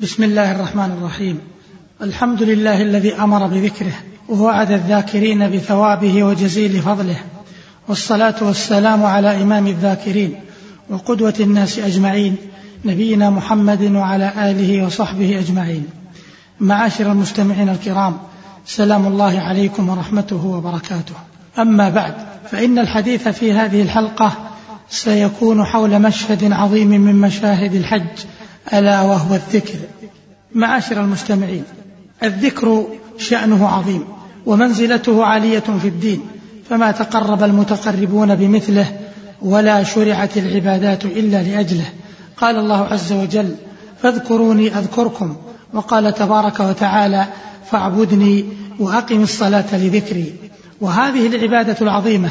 بسم الله الرحمن الرحيم. الحمد لله الذي أمر بذكره ووعد الذاكرين بثوابه وجزيل فضله والصلاة والسلام على إمام الذاكرين وقدوة الناس أجمعين نبينا محمد وعلى آله وصحبه أجمعين. معاشر المستمعين الكرام سلام الله عليكم ورحمته وبركاته. أما بعد فإن الحديث في هذه الحلقة سيكون حول مشهد عظيم من مشاهد الحج ألا وهو الذكر معاشر المستمعين. الذكر شأنه عظيم ومنزلته عالية في الدين فما تقرب المتقربون بمثله ولا شرعت العبادات إلا لأجله. قال الله عز وجل فاذكروني أذكركم. وقال تبارك وتعالى فاعبدني وأقم الصلاة لذكري. وهذه العبادة العظيمة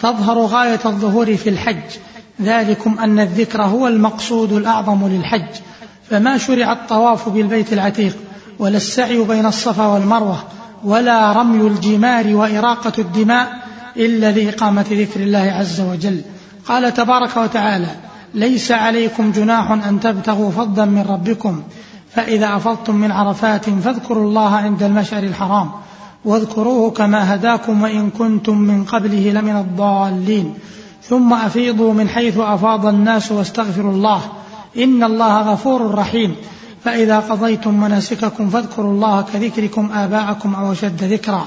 تظهر غاية الظهور في الحج. ذلكم أن الذكر هو المقصود الأعظم للحج. فما شرع الطواف بالبيت العتيق ولا السعي بين الصفا والمروة ولا رمي الجمار وإراقة الدماء إلا لإقامة ذكر الله عز وجل. قال تبارك وتعالى ليس عليكم جناح أن تبتغوا فضلا من ربكم فإذا أفضتم من عرفات فاذكروا الله عند المشعر الحرام واذكروه كما هداكم وإن كنتم من قبله لمن الضالين. ثم أفيضوا من حيث أفاض الناس واستغفروا الله إن الله غفور رحيم. فإذا قضيتم مناسككم فاذكروا الله كذكركم آباءكم أو أشد ذكرا.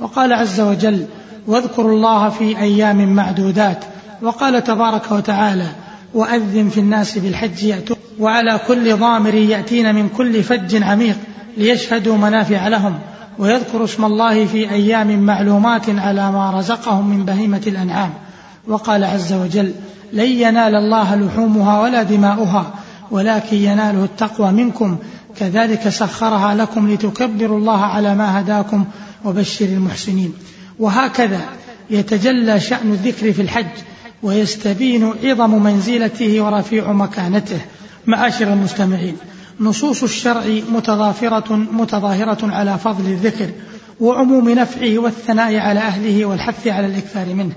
وقال عز وجل واذكروا الله في أيام معدودات. وقال تبارك وتعالى وأذن في الناس بالحج يأتون وعلى كل ضامر يأتين من كل فج عميق ليشهدوا منافع لهم. ويذكروا اسم الله في أيام معلومات على ما رزقهم من بهيمة الأنعام. وقال عز وجل لن ينال الله لحومها ولا دماؤها ولكن يناله التقوى منكم. كذلك سخرها لكم لتكبروا الله على ما هداكم وبشر المحسنين. وهكذا يتجلى شأن الذكر في الحج ويستبين عظم منزلته ورفيع مكانته. معاشر المستمعين نصوص الشرع متضافرة متظاهرة على فضل الذكر وعموم نفعه والثناء على أهله والحث على الإكثار منه.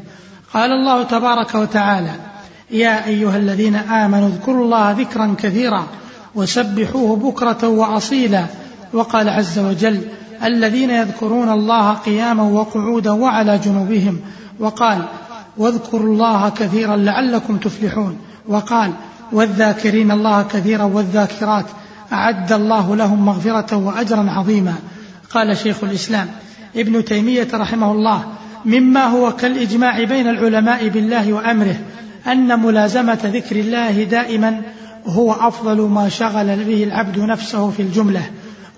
قال الله تبارك وتعالى يا أيها الذين آمنوا اذكروا الله ذكرا كثيرا وسبحوه بكرة وأصيلا. وقال عز وجل الذين يذكرون الله قياما وقعودا وعلى جنوبهم. وقال واذكروا الله كثيرا لعلكم تفلحون. وقال والذاكرين الله كثيرا والذاكرات أعد الله لهم مغفرة وأجرا عظيما. قال شيخ الإسلام ابن تيمية رحمه الله مما هو كالإجماع بين العلماء بالله وأمره أن ملازمة ذكر الله دائما هو أفضل ما شغل به العبد نفسه في الجملة.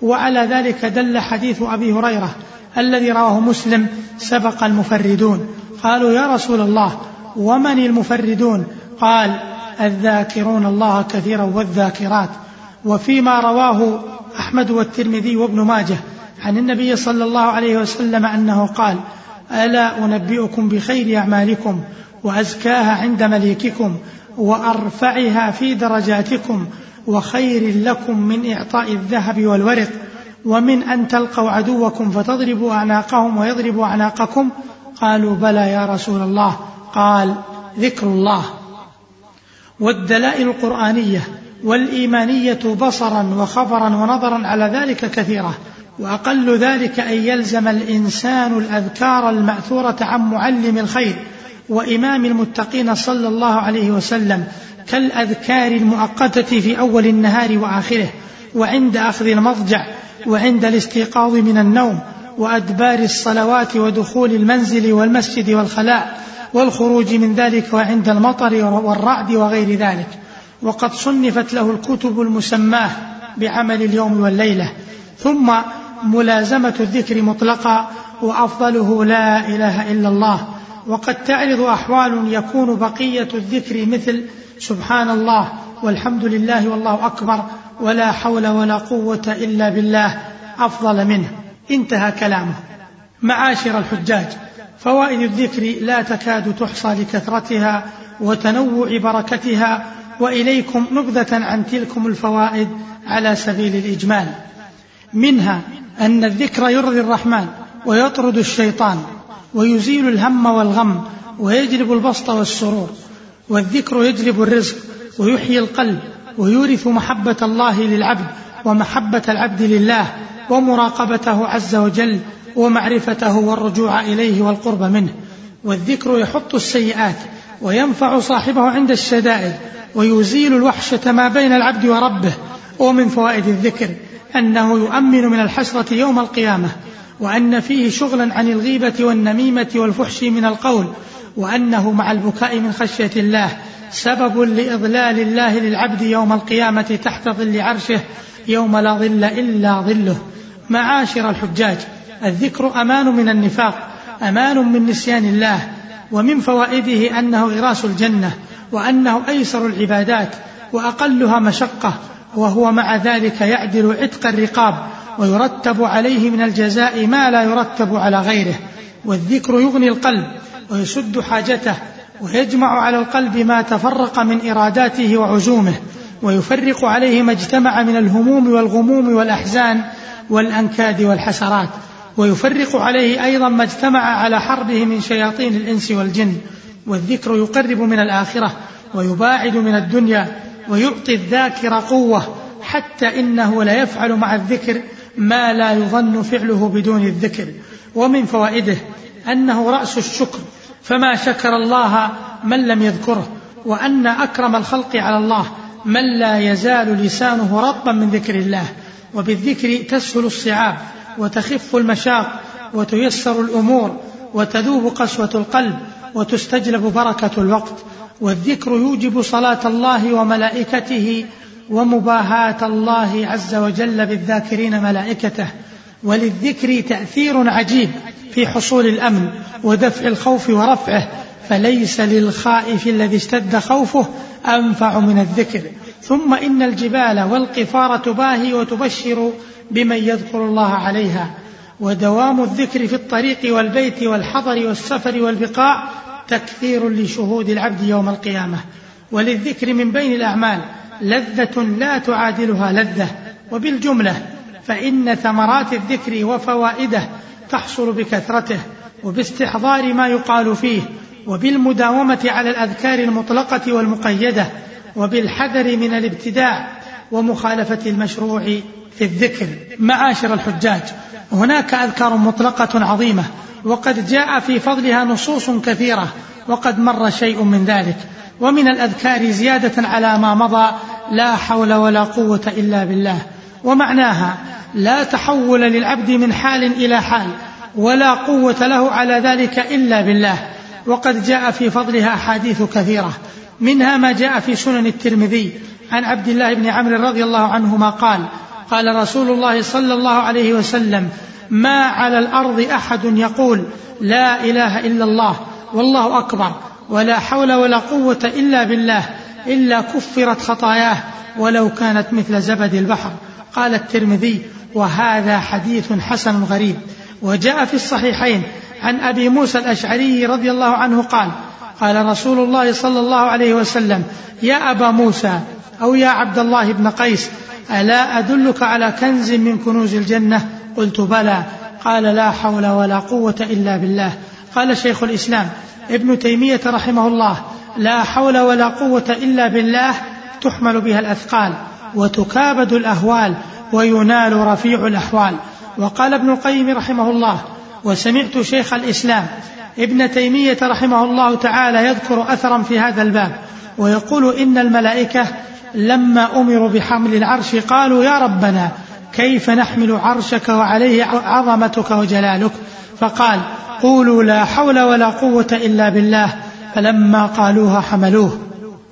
وعلى ذلك دل حديث أبي هريرة الذي رواه مسلم سبق المفردون. قالوا يا رسول الله ومن المفردون؟ قال الذاكرون الله كثيرا والذاكرات. وفيما رواه أحمد والترمذي وابن ماجه عن النبي صلى الله عليه وسلم أنه قال ألا أنبئكم بخير أعمالكم وأزكاها عند مليككم وأرفعها في درجاتكم وخير لكم من إعطاء الذهب والورق ومن أن تلقوا عدوكم فتضربوا أعناقهم ويضربوا أعناقكم. قالوا بلى يا رسول الله. قال ذكر الله. والدلائل القرآنية والإيمانية بصرا وخبرا ونظرا على ذلك كثيرة. وأقل ذلك أن يلزم الإنسان الأذكار المأثورة عن معلم الخير. وإمام المتقين صلى الله عليه وسلم كالأذكار المؤقتة في أول النهار وآخره وعند أخذ المضجع وعند الاستيقاظ من النوم وأدبار الصلوات ودخول المنزل والمسجد والخلاء والخروج من ذلك وعند المطر والرعد وغير ذلك. وقد صنفت له الكتب المسماه بعمل اليوم والليلة. ثم ملازمة الذكر مطلقا وأفضله لا إله إلا الله. وقد تعرض أحوال يكون بقية الذكر مثل سبحان الله والحمد لله والله أكبر ولا حول ولا قوة إلا بالله أفضل منه. انتهى كلامه. معاشر الحجاج فوائد الذكر لا تكاد تحصى لكثرتها وتنوع بركتها وإليكم نبذة عن تلكم الفوائد على سبيل الإجمال. منها أن الذكر يرضي الرحمن ويطرد الشيطان. ويزيل الهم والغم ويجلب البسط والسرور والذكر يجلب الرزق ويحيي القلب ويورث محبة الله للعبد ومحبة العبد لله ومراقبته عز وجل ومعرفته والرجوع إليه والقرب منه والذكر يحط السيئات وينفع صاحبه عند الشدائد ويزيل الوحشة ما بين العبد وربه ومن فوائد الذكر أنه يؤمن من الحسرة يوم القيامة وأن فيه شغلا عن الغيبة والنميمة والفحش من القول وأنه مع البكاء من خشية الله سبب لإضلال الله للعبد يوم القيامة تحت ظل عرشه يوم لا ظل إلا ظله. معاشر الحجاج الذكر أمان من النفاق أمان من نسيان الله ومن فوائده أنه غراس الجنة وأنه أيسر العبادات وأقلها مشقة وهو مع ذلك يعدل عتق الرقاب ويرتب عليه من الجزاء ما لا يرتب على غيره والذكر يغني القلب ويسد حاجته ويجمع على القلب ما تفرق من إراداته وعزومه ويفرق عليه ما اجتمع من الهموم والغموم والأحزان والأنكاد والحسرات ويفرق عليه أيضا ما اجتمع على حربه من شياطين الإنس والجن والذكر يقرب من الآخرة ويباعد من الدنيا ويعطي الذاكر قوة حتى إنه ليفعل مع الذكر ما لا يظن فعله بدون الذكر ومن فوائده أنه رأس الشكر فما شكر الله من لم يذكره وأن أكرم الخلق على الله من لا يزال لسانه رطبا من ذكر الله وبالذكر تسهل الصعاب وتخف المشاق وتيسر الأمور وتذوب قسوة القلب وتستجلب بركة الوقت والذكر يوجب صلاة الله وملائكته ومباهاة الله عز وجل بالذاكرين ملائكته وللذكر تأثير عجيب في حصول الأمن ودفع الخوف ورفعه فليس للخائف الذي اشتد خوفه أنفع من الذكر. ثم إن الجبال والقفار تباهي وتبشر بمن يذكر الله عليها. ودوام الذكر في الطريق والبيت والحضر والسفر والبقاع تكثير لشهود العبد يوم القيامة. وللذكر من بين الأعمال لذة لا تعادلها لذة وبالجملة فإن ثمرات الذكر وفوائده تحصل بكثرته وباستحضار ما يقال فيه وبالمداومة على الأذكار المطلقة والمقيدة وبالحذر من الابتداع ومخالفة المشروع في الذكر. معاشر الحجاج هناك أذكار مطلقة عظيمة وقد جاء في فضلها نصوص كثيرة وقد مر شيء من ذلك ومن الأذكار زيادة على ما مضى لا حول ولا قوة إلا بالله. ومعناها لا تحول للعبد من حال إلى حال ولا قوة له على ذلك إلا بالله. وقد جاء في فضلها أحاديث كثيرة منها ما جاء في سنن الترمذي عن عبد الله بن عمرو رضي الله عنهما قال قال رسول الله صلى الله عليه وسلم ما على الأرض أحد يقول لا إله إلا الله والله أكبر ولا حول ولا قوة إلا بالله إلا كفرت خطاياه ولو كانت مثل زبد البحر. قال الترمذي وهذا حديث حسن غريب. وجاء في الصحيحين عن أبي موسى الأشعري رضي الله عنه قال قال رسول الله صلى الله عليه وسلم يا أبا موسى أو يا عبد الله بن قيس ألا أدلك على كنز من كنوز الجنة؟ قلت بلى. قال لا حول ولا قوة إلا بالله. قال شيخ الإسلام ابن تيمية رحمه الله لا حول ولا قوة إلا بالله تحمل بها الأثقال وتكابد الأهوال وينال رفيع الأحوال. وقال ابن القيم رحمه الله وسمعت شيخ الإسلام ابن تيمية رحمه الله تعالى يذكر أثرا في هذا الباب ويقول إن الملائكة لما أمروا بحمل العرش قالوا يا ربنا كيف نحمل عرشك وعليه عظمتك وجلالك؟ فقال قولوا لا حول ولا قوة إلا بالله فلما قالوها حملوه.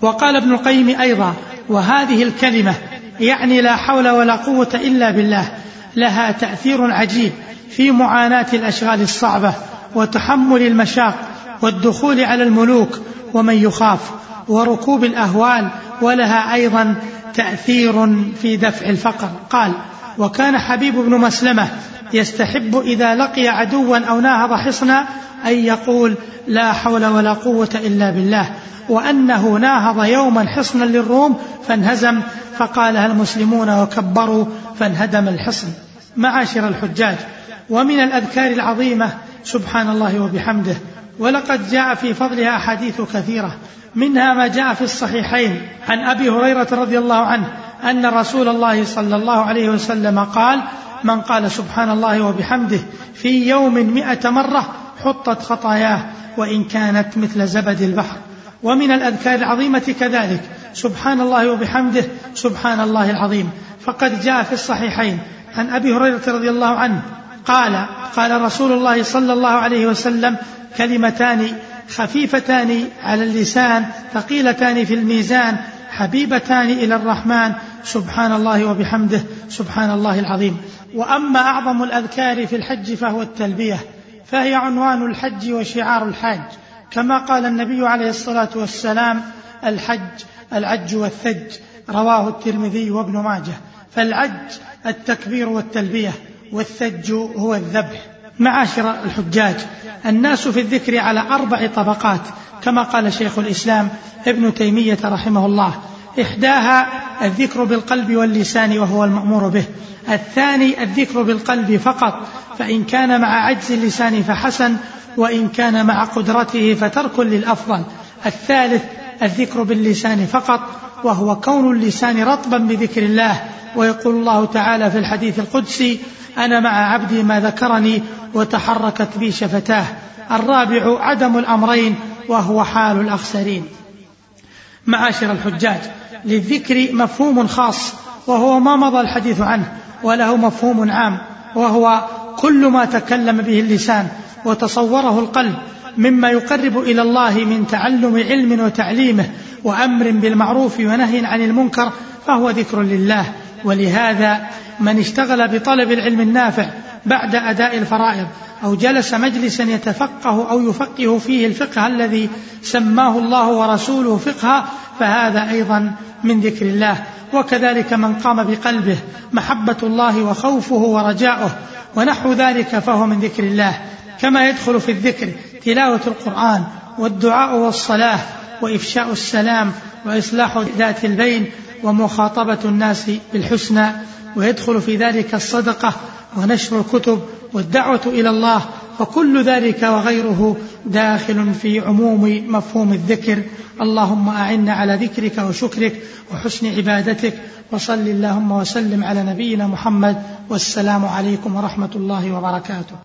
وقال ابن القيم أيضا وهذه الكلمة يعني لا حول ولا قوة إلا بالله لها تأثير عجيب في معاناة الأشغال الصعبة وتحمل المشاق والدخول على الملوك ومن يخاف وركوب الأهوال ولها أيضا تأثير في دفع الفقر. قال وكان حبيب بن مسلمة يستحب إذا لقي عدوا أو ناهض حصنا أن يقول لا حول ولا قوة إلا بالله وأنه ناهض يوما حصنا للروم فانهزم فقالها المسلمون وكبروا فانهدم الحصن. معاشر الحجاج ومن الأذكار العظيمة سبحان الله وبحمده ولقد جاء في فضلها أحاديث كثيرة منها ما جاء في الصحيحين عن أبي هريرة رضي الله عنه أن رسول الله صلى الله عليه وسلم قال من قال سبحان الله وبحمده في يوم مئة مرة حطت خطاياه وإن كانت مثل زبد البحر. ومن الأذكار العظيمة كذلك سبحان الله وبحمده سبحان الله العظيم. فقد جاء في الصحيحين عن أبي هريرة رضي الله عنه قال قال رسول الله صلى الله عليه وسلم كلمتان خفيفتان على اللسان ثقيلتان في الميزان حبيبتان إلى الرحمن سبحان الله وبحمده سبحان الله العظيم. وأما أعظم الأذكار في الحج فهو التلبية. فهي عنوان الحج وشعار الحاج. كما قال النبي عليه الصلاة والسلام الحج العج والثج رواه الترمذي وابن ماجه. فالعج التكبير والتلبية والثج هو الذبح. معاشر الحجاج الناس في الذكر على أربع طبقات كما قال شيخ الإسلام ابن تيمية رحمه الله. إحداها الذكر بالقلب واللسان وهو المأمور به. الثاني الذكر بالقلب فقط فإن كان مع عجز اللسان فحسن وإن كان مع قدرته فترك للأفضل. الثالث الذكر باللسان فقط وهو كون اللسان رطبا بذكر الله. ويقول الله تعالى في الحديث القدسي أنا مع عبدي ما ذكرني وتحركت بي شفتاه. الرابع عدم الأمرين وهو حال الأخسرين. معاشر الحجاج للذكر مفهوم خاص وهو ما مضى الحديث عنه وله مفهوم عام وهو كل ما تكلم به اللسان وتصوره القلب مما يقرب إلى الله من تعلم علم وتعليمه وأمر بالمعروف ونهي عن المنكر فهو ذكر لله. ولهذا من اشتغل بطلب العلم النافع بعد أداء الفرائض أو جلس مجلسا يتفقه أو يفقه فيه الفقه الذي سماه الله ورسوله فقها فهذا أيضا من ذكر الله. وكذلك من قام بقلبه محبة الله وخوفه ورجاؤه ونحو ذلك فهو من ذكر الله. كما يدخل في الذكر تلاوة القرآن والدعاء والصلاة وإفشاء السلام وإصلاح ذات البين ومخاطبة الناس بالحسنى. ويدخل في ذلك الصدقة ونشر الكتب والدعوة إلى الله فكل ذلك وغيره داخل في عموم مفهوم الذكر. اللهم أعنا على ذكرك وشكرك وحسن عبادتك وصل اللهم وسلم على نبينا محمد والسلام عليكم ورحمة الله وبركاته.